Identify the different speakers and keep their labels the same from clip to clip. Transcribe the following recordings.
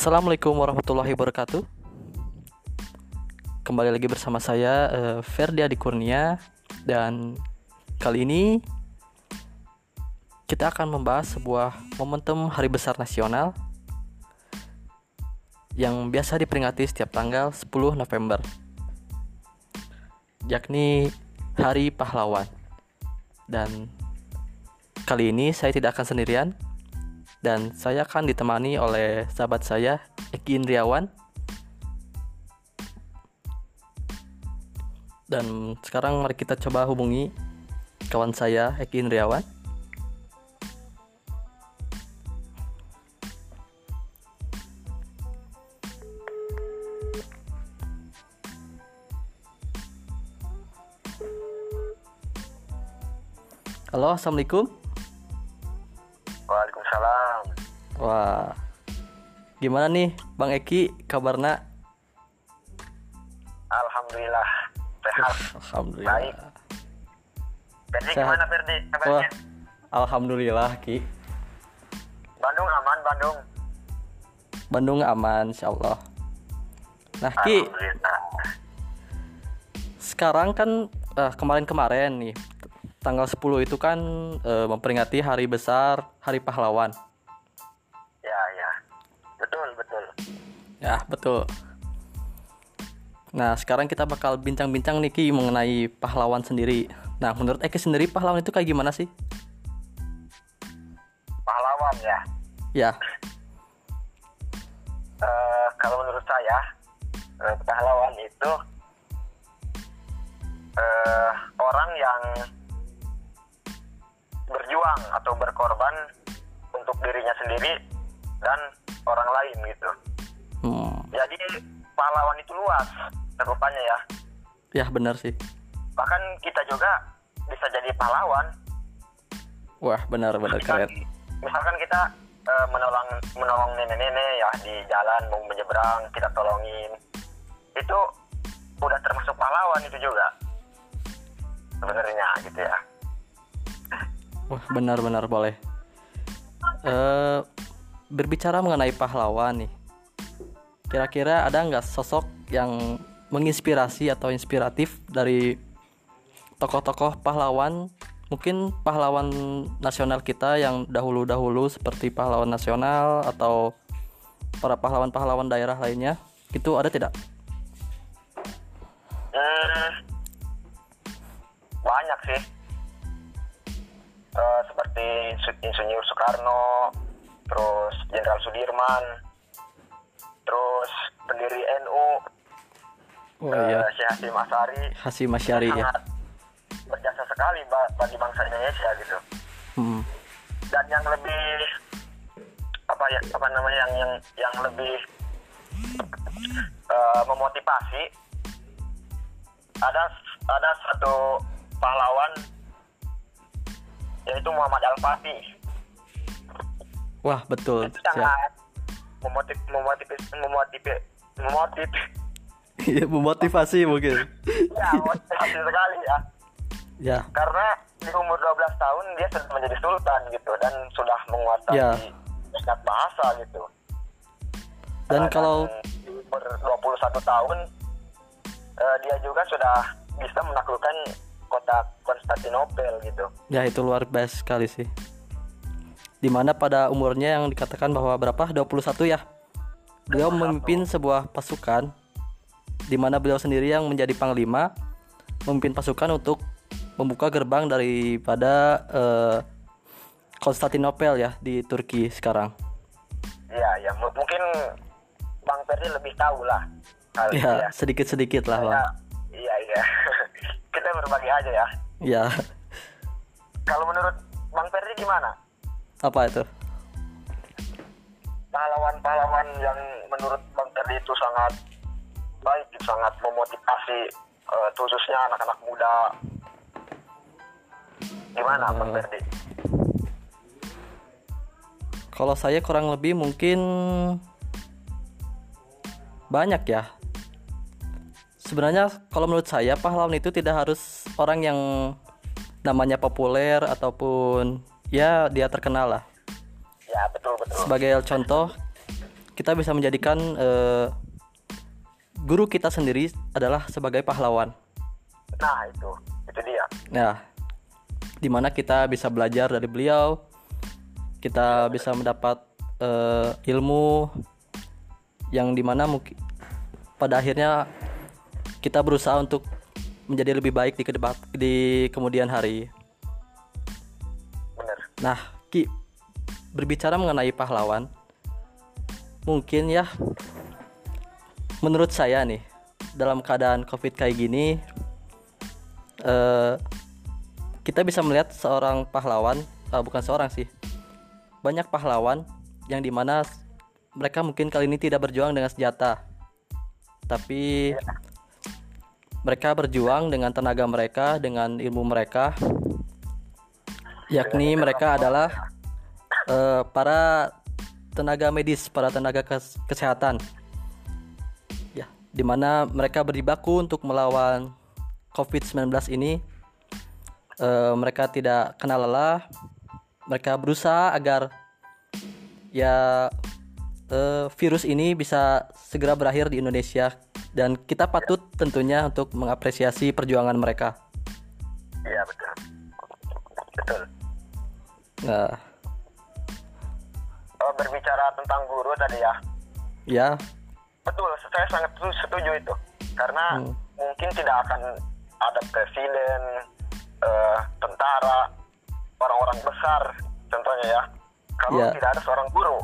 Speaker 1: Assalamualaikum warahmatullahi wabarakatuh. Kembali lagi bersama saya uh, Ferdi Adi Kurnia dan kali ini kita akan membahas sebuah momentum hari besar nasional yang biasa diperingati setiap tanggal 10 November yakni Hari Pahlawan. Dan kali ini saya tidak akan sendirian dan saya akan ditemani oleh sahabat saya Eki Indriawan dan sekarang mari kita coba hubungi kawan saya Eki Indriawan Halo, assalamualaikum.
Speaker 2: Waalaikumsalam.
Speaker 1: Wah, gimana nih Bang Eki kabarnya?
Speaker 2: Alhamdulillah sehat.
Speaker 1: Alhamdulillah.
Speaker 2: Baik. Ferdi
Speaker 1: Sehat.
Speaker 2: gimana Ferdi
Speaker 1: Wah,
Speaker 2: kabarnya?
Speaker 1: alhamdulillah Ki.
Speaker 2: Bandung aman Bandung.
Speaker 1: Bandung aman, insya Allah. Nah Ki, sekarang kan eh, kemarin-kemarin nih tanggal 10 itu kan eh, memperingati hari besar Hari Pahlawan.
Speaker 2: Ya ya. Betul betul.
Speaker 1: Ya, betul. Nah, sekarang kita bakal bincang-bincang nih Ki mengenai pahlawan sendiri. Nah, menurut Eki sendiri pahlawan itu kayak gimana sih?
Speaker 2: Pahlawan ya.
Speaker 1: Ya,
Speaker 2: sendiri dan orang lain gitu.
Speaker 1: hmm,
Speaker 2: Jadi pahlawan itu luas rupanya ya.
Speaker 1: ya benar sih.
Speaker 2: Bahkan kita juga bisa jadi pahlawan.
Speaker 1: Wah, benar-benar keren.
Speaker 2: misalkan kita eh, menolong menolong nenek-nenek ya di jalan mau menyeberang, kita tolongin. Itu udah termasuk pahlawan itu juga. Sebenarnya gitu ya.
Speaker 1: Wah, benar-benar boleh. Eh, berbicara mengenai pahlawan nih, kira-kira ada nggak sosok yang menginspirasi atau inspiratif dari tokoh-tokoh pahlawan? Mungkin pahlawan nasional kita yang dahulu-dahulu seperti pahlawan nasional atau para pahlawan-pahlawan daerah lainnya, itu ada tidak?
Speaker 2: Hmm, banyak sih. Eh, seperti Insinyur Soekarno, terus Jenderal Sudirman, terus pendiri NU,
Speaker 1: Oh
Speaker 2: eh,
Speaker 1: iya,
Speaker 2: Syekh Hasim Asari,
Speaker 1: Hasim Asyari ya.
Speaker 2: berjasa sekali ba- bagi bangsa Indonesia gitu.
Speaker 1: Hmm.
Speaker 2: Dan yang lebih apa ya apa namanya yang yang yang lebih eh, memotivasi ada ada satu pahlawan yaitu Muhammad Al Fatih
Speaker 1: Wah, betul.
Speaker 2: itu sangat memotiv memotiv memotiv memotiv
Speaker 1: Iya, memotivasi mungkin.
Speaker 2: ya motivasi sekali ya
Speaker 1: Ya,
Speaker 2: karena di umur 12 tahun dia sudah menjadi sultan gitu dan sudah menguasai
Speaker 1: Ya.
Speaker 2: banyak bahasa gitu
Speaker 1: dan
Speaker 2: Eh,
Speaker 1: kalau
Speaker 2: di umur 21 tahun eh, dia juga sudah bisa menaklukkan kota Konstantinopel gitu.
Speaker 1: Ya itu luar biasa sekali sih. Di mana pada umurnya yang dikatakan bahwa berapa? 21 ya. Beliau memimpin sebuah pasukan Di mana beliau sendiri yang menjadi panglima Memimpin pasukan untuk membuka gerbang daripada eh, Konstantinopel ya di Turki sekarang.
Speaker 2: Iya ya mu- mungkin Bang Ferdi lebih tahu lah
Speaker 1: Ya
Speaker 2: ya.
Speaker 1: sedikit-sedikit lah bang.
Speaker 2: Ya, kita berbagi aja ya
Speaker 1: Ya
Speaker 2: kalau menurut Bang Ferdi gimana
Speaker 1: apa itu?
Speaker 2: pahlawan-pahlawan yang menurut Bang Ferdi itu sangat baik, sangat memotivasi eh, khususnya anak-anak muda. Gimana Bang
Speaker 1: Eh,
Speaker 2: Ferdi?
Speaker 1: Kalau saya kurang lebih mungkin banyak ya. Sebenarnya kalau menurut saya pahlawan itu tidak harus orang yang namanya populer ataupun ya dia terkenal lah.
Speaker 2: Ya betul betul.
Speaker 1: Sebagai contoh kita bisa menjadikan eh, guru kita sendiri adalah sebagai pahlawan.
Speaker 2: Nah itu, itu dia.
Speaker 1: Nah, di mana kita bisa belajar dari beliau, kita bisa mendapat eh, ilmu yang di mana mungkin pada akhirnya kita berusaha untuk menjadi lebih baik di ke depan di kemudian hari.
Speaker 2: Bener.
Speaker 1: Nah, Ki, berbicara mengenai pahlawan, mungkin ya, menurut saya nih, dalam keadaan COVID kayak gini, eh, kita bisa melihat seorang pahlawan, eh, bukan seorang sih, banyak pahlawan yang di mana mereka mungkin kali ini tidak berjuang dengan senjata, tapi mereka berjuang dengan tenaga mereka, dengan ilmu mereka, yakni mereka adalah eh, para tenaga medis, para tenaga kes- kesehatan. Ya, di mana mereka berjibaku untuk melawan COVID-19 ini. Eh, mereka tidak kenal lelah. Mereka berusaha agar ya eh, virus ini bisa segera berakhir di Indonesia dan kita patut tentunya untuk mengapresiasi perjuangan mereka.
Speaker 2: Iya betul. Betul.
Speaker 1: Nah,
Speaker 2: Oh, berbicara tentang guru tadi ya,
Speaker 1: ya,
Speaker 2: betul. Saya sangat setu- setuju itu. Karena
Speaker 1: Hmm.
Speaker 2: mungkin tidak akan ada presiden, eh, tentara, orang-orang besar, contohnya ya. Kalau
Speaker 1: Iya.
Speaker 2: tidak ada seorang guru,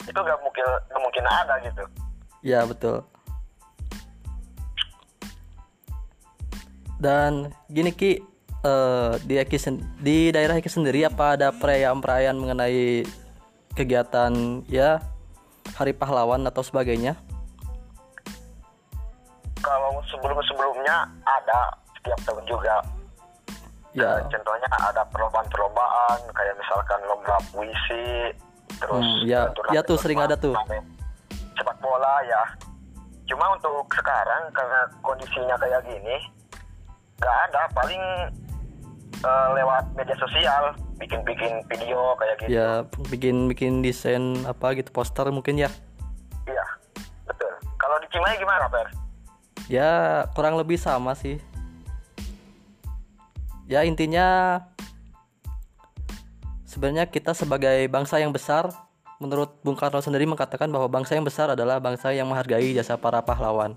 Speaker 2: itu gak mungkin gak mungkin ada gitu.
Speaker 1: ya betul. Dan gini Ki, eh, di Eki sen- di daerah Eki sendiri apa ada perayaan-perayaan mengenai kegiatan ya Hari Pahlawan atau sebagainya?
Speaker 2: Kalau sebelum-sebelumnya ada setiap tahun juga.
Speaker 1: Ya,
Speaker 2: Eh, contohnya ada perlombaan-perlombaan kayak misalkan lomba puisi, terus
Speaker 1: Hmm, ya. Ya tuh, sering ada tuh.
Speaker 2: Sepak bola ya. Cuma untuk sekarang karena kondisinya kayak gini, nggak ada. Paling eh, lewat media sosial, bikin-bikin video kayak gitu.
Speaker 1: ya bikin bikin desain apa gitu poster mungkin ya.
Speaker 2: Iya, betul. Kalau di Cimahi gimana, Per?
Speaker 1: Ya kurang lebih sama sih. Ya intinya sebenarnya kita sebagai bangsa yang besar, menurut Bung Karno sendiri mengatakan bahwa bangsa yang besar adalah bangsa yang menghargai jasa para pahlawan.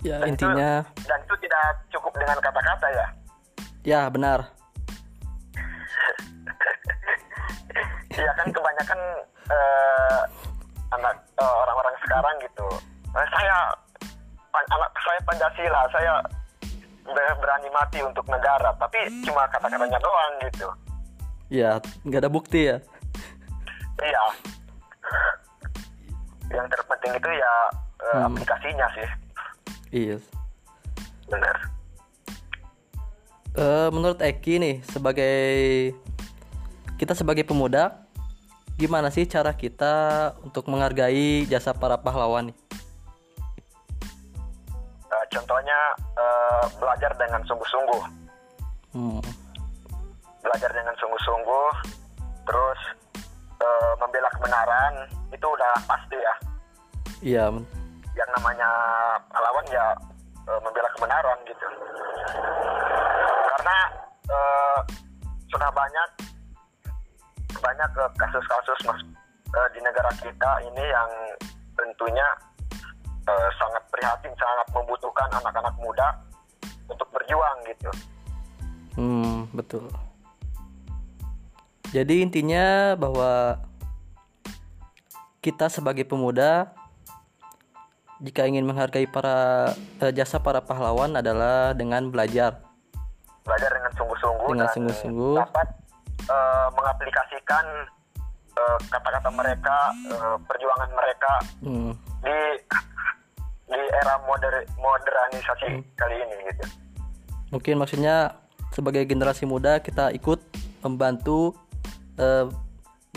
Speaker 1: Ya
Speaker 2: Dan itu-
Speaker 1: intinya,
Speaker 2: dan itu tidak cukup dengan kata-kata ya.
Speaker 1: ya benar.
Speaker 2: Iya kan kebanyakan eh, anak eh, orang-orang sekarang gitu. Eh, saya pan- anak saya Pancasila, saya ber- berani mati untuk negara, tapi cuma kata-katanya doang gitu.
Speaker 1: Ya nggak ada bukti ya.
Speaker 2: Iya. Yang terpenting itu ya eh,
Speaker 1: Hmm.
Speaker 2: aplikasinya sih,
Speaker 1: Iya.
Speaker 2: benar.
Speaker 1: Eh, menurut Eki nih sebagai kita sebagai pemuda, gimana sih cara kita untuk menghargai jasa para pahlawan nih?
Speaker 2: Eh, contohnya eh, belajar dengan sungguh-sungguh,
Speaker 1: Hmm.
Speaker 2: belajar dengan sungguh-sungguh, terus eh, membela kebenaran itu udah pasti ya.
Speaker 1: Iya,
Speaker 2: yang namanya pahlawan ya e, membela kebenaran gitu karena e, sudah banyak banyak e, kasus-kasus mas e, di negara kita ini yang tentunya e, sangat prihatin sangat membutuhkan anak-anak muda untuk berjuang gitu
Speaker 1: Hmm, betul. Jadi intinya bahwa kita sebagai pemuda jika ingin menghargai para eh, jasa para pahlawan adalah dengan belajar.
Speaker 2: belajar dengan sungguh-sungguh
Speaker 1: Dengan
Speaker 2: dan
Speaker 1: sungguh-sungguh.
Speaker 2: dapat e, mengaplikasikan e, kata-kata mereka e, perjuangan mereka
Speaker 1: Hmm,
Speaker 2: di di era moder modernisasi kali ini gitu.
Speaker 1: mungkin maksudnya sebagai generasi muda kita ikut membantu eh,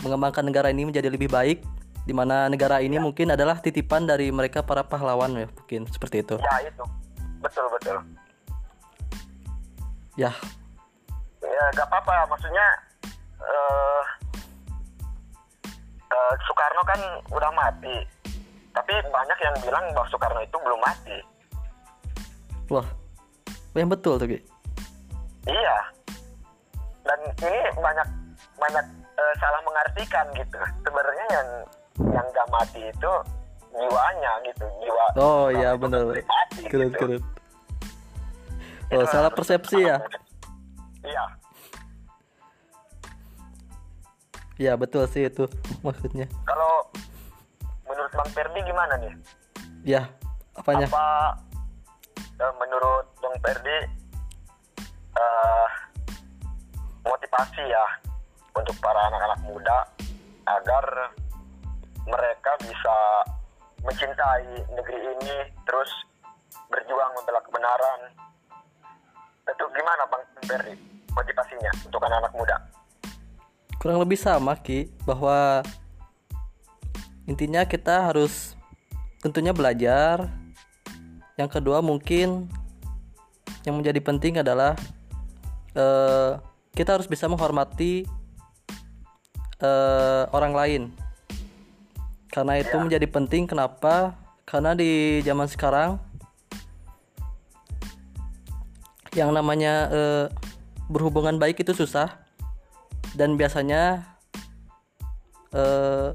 Speaker 1: mengembangkan negara ini menjadi lebih baik di mana negara ini mungkin adalah titipan dari mereka para pahlawan ya mungkin seperti itu.
Speaker 2: Ya itu. Betul betul.
Speaker 1: Ya,
Speaker 2: Ya gak apa-apa. Maksudnya eh eh, Soekarno kan udah mati. Tapi banyak yang bilang bahwa Soekarno itu belum mati.
Speaker 1: Wah. Yang betul tuh Ki.
Speaker 2: iya. Dan ini banyak banyak eh, salah mengartikan gitu. Sebenarnya yang yang gak mati itu jiwanya gitu jiwa
Speaker 1: oh iya
Speaker 2: mati,
Speaker 1: keren
Speaker 2: gitu.
Speaker 1: keren.
Speaker 2: Itu
Speaker 1: oh salah persepsi ya?
Speaker 2: Iya.
Speaker 1: Ya betul sih itu maksudnya.
Speaker 2: Kalau menurut Bang Perdi gimana nih?
Speaker 1: Ya apanya?
Speaker 2: Apa eh, menurut Bang Perdi eh, motivasi ya untuk para anak-anak muda agar mereka bisa mencintai negeri ini terus berjuang membela kebenaran. Itu gimana Bang Perdi motivasinya untuk anak-anak muda?
Speaker 1: Kurang lebih sama Ki bahwa intinya kita harus tentunya belajar. Yang kedua mungkin yang menjadi penting adalah eh, kita harus bisa menghormati eh, orang lain karena itu menjadi penting kenapa karena di zaman sekarang yang namanya eh, berhubungan baik itu susah dan biasanya eh,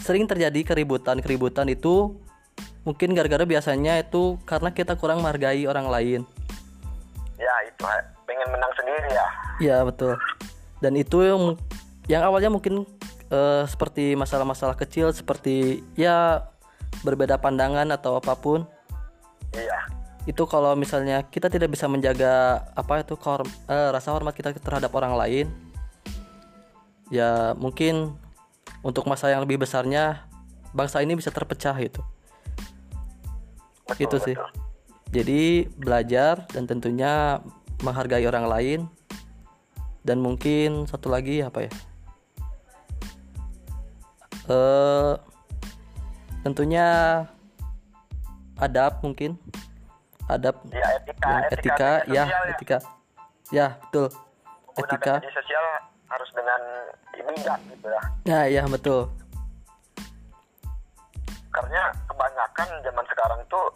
Speaker 1: sering terjadi keributan-keributan itu mungkin gara-gara biasanya itu karena kita kurang menghargai orang lain.
Speaker 2: ya itu pengen menang sendiri ya
Speaker 1: Ya betul. Dan itu yang yang awalnya mungkin eh, seperti masalah-masalah kecil seperti ya berbeda pandangan atau apa pun.
Speaker 2: Iya.
Speaker 1: Itu kalau misalnya kita tidak bisa menjaga apa itu kehorm- eh, rasa hormat kita terhadap orang lain ya mungkin untuk masa yang lebih besarnya bangsa ini bisa terpecah itu.
Speaker 2: Betul,
Speaker 1: Gitu sih. jadi belajar dan tentunya menghargai orang lain. Dan mungkin satu lagi apa ya eh tentunya adab mungkin. Adab.
Speaker 2: Ya etika
Speaker 1: yang etika,
Speaker 2: media
Speaker 1: ya
Speaker 2: sosial
Speaker 1: etika. Ya betul.
Speaker 2: Menggunakan
Speaker 1: etika.
Speaker 2: media sosial harus dengan bijak gitu ya
Speaker 1: ya ya betul.
Speaker 2: Karena kebanyakan zaman sekarang tuh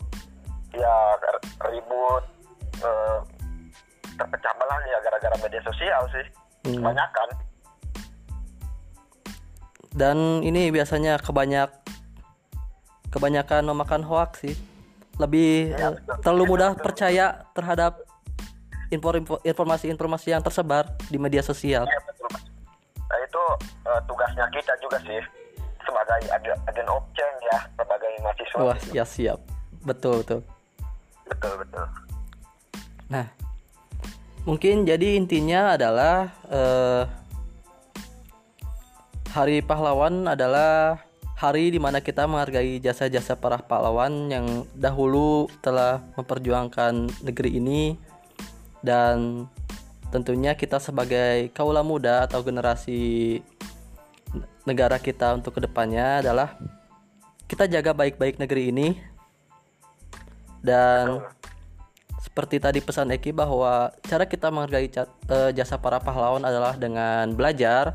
Speaker 2: ya ribut eh, terpecah belah ya gara-gara media sosial sih.
Speaker 1: Hmm.
Speaker 2: kebanyakan
Speaker 1: dan ini biasanya kebanyak kebanyakan memakan hoax sih. Lebih
Speaker 2: Ya, betul.
Speaker 1: terlalu
Speaker 2: Betul,
Speaker 1: mudah percaya terhadap info- info- informasi-informasi yang tersebar di media sosial.
Speaker 2: Ya betul nah, itu eh, tugasnya kita juga sih. Sebagai agen, agen opceng ya sebagai mahasiswa.
Speaker 1: Wah ya siap. Betul betul.
Speaker 2: Betul betul.
Speaker 1: Nah, mungkin jadi intinya adalah eh, Hari Pahlawan adalah hari di mana kita menghargai jasa-jasa para pahlawan yang dahulu telah memperjuangkan negeri ini. Dan tentunya kita sebagai kaula muda atau generasi negara kita untuk ke depannya adalah kita jaga baik-baik negeri ini. Dan seperti tadi pesan Eki bahwa cara kita menghargai eh, jasa para pahlawan adalah dengan belajar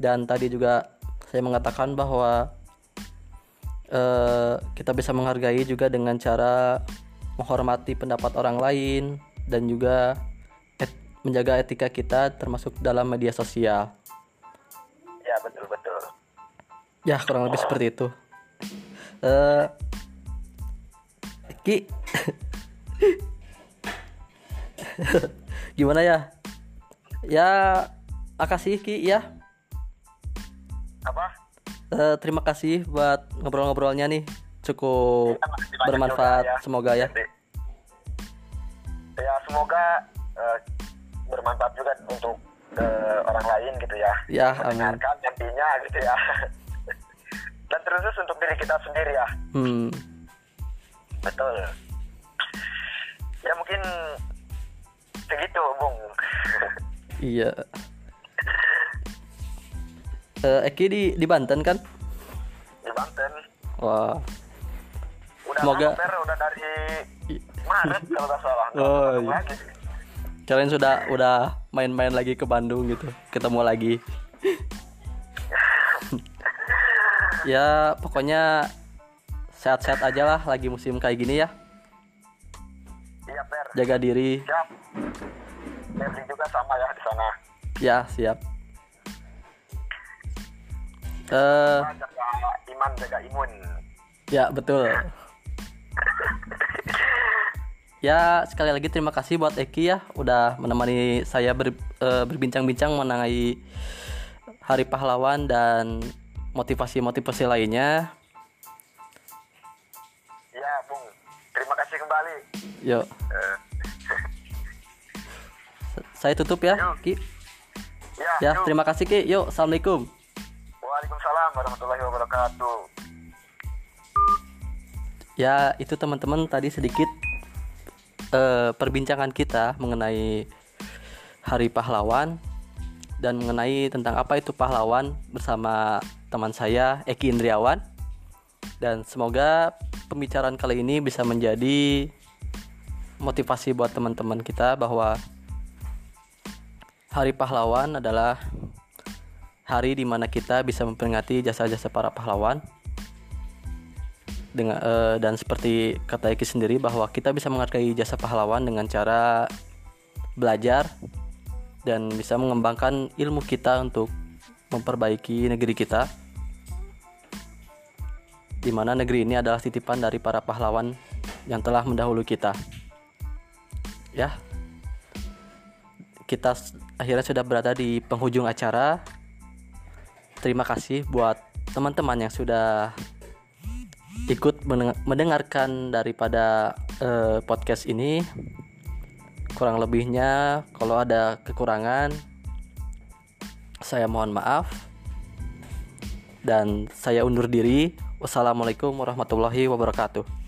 Speaker 1: dan tadi juga saya mengatakan bahwa eh, kita bisa menghargai juga dengan cara menghormati pendapat orang lain dan juga et- menjaga etika kita termasuk dalam media sosial.
Speaker 2: ya betul betul
Speaker 1: Ya kurang lebih seperti itu. Eh, Ki, gimana ya? Ya, makasih Ki ya.
Speaker 2: Apa
Speaker 1: Eh, terima kasih buat ngobrol-ngobrolnya nih. Cukup
Speaker 2: Ya,
Speaker 1: bermanfaat
Speaker 2: ya.
Speaker 1: semoga ya.
Speaker 2: Ya semoga eh, bermanfaat juga untuk eh, orang lain gitu ya
Speaker 1: Ya, amin.
Speaker 2: nantinya gitu ya dan terus untuk diri kita sendiri ya
Speaker 1: Hmm,
Speaker 2: betul ya mungkin segitu bung
Speaker 1: iya. Eh, Eki di di Banten kan?
Speaker 2: di Banten
Speaker 1: Wah.
Speaker 2: udah
Speaker 1: Semoga-
Speaker 2: Fer. udah dari Maret kalau nggak salah
Speaker 1: Oh, iya.
Speaker 2: lagi.
Speaker 1: Kalian sudah udah main-main lagi ke Bandung gitu. Ketemu lagi. ya pokoknya sehat-sehat aja lah lagi musim kayak gini ya
Speaker 2: Iya, Per.
Speaker 1: jaga diri
Speaker 2: Siap. Juga sama ya di sana.
Speaker 1: ya siap eh.
Speaker 2: Jaga iman, jaga imun.
Speaker 1: ya betul. Ya sekali lagi terima kasih buat Eki ya udah menemani saya ber- eh, berbincang-bincang mengenai Hari Pahlawan dan motivasi-motivasi lainnya.
Speaker 2: Ya, Bung. Terima kasih kembali.
Speaker 1: yuk
Speaker 2: Eh,
Speaker 1: saya tutup ya Ki.
Speaker 2: Ya,
Speaker 1: ya
Speaker 2: yuk.
Speaker 1: terima kasih Ki. Yuk assalamualaikum
Speaker 2: Waalaikumsalam warahmatullahi wabarakatuh.
Speaker 1: Ya, itu teman-teman tadi sedikit eh, perbincangan kita mengenai Hari Pahlawan dan mengenai tentang apa itu pahlawan bersama teman saya Eki Indriawan. Dan semoga pembicaraan kali ini bisa menjadi motivasi buat teman-teman kita bahwa Hari Pahlawan adalah hari di mana kita bisa memperingati jasa-jasa para pahlawan. Dengan eh, dan seperti kata Eki sendiri bahwa kita bisa menghargai jasa pahlawan dengan cara belajar dan bisa mengembangkan ilmu kita untuk memperbaiki negeri kita di mana negeri ini adalah titipan dari para pahlawan yang telah mendahului kita. Ya. Kita akhirnya sudah berada di penghujung acara terima kasih buat teman-teman yang sudah ikut mendengarkan daripada eh, podcast ini. Kurang lebihnya, kalau ada kekurangan, saya mohon maaf. Dan saya undur diri. Wassalamualaikum warahmatullahi wabarakatuh.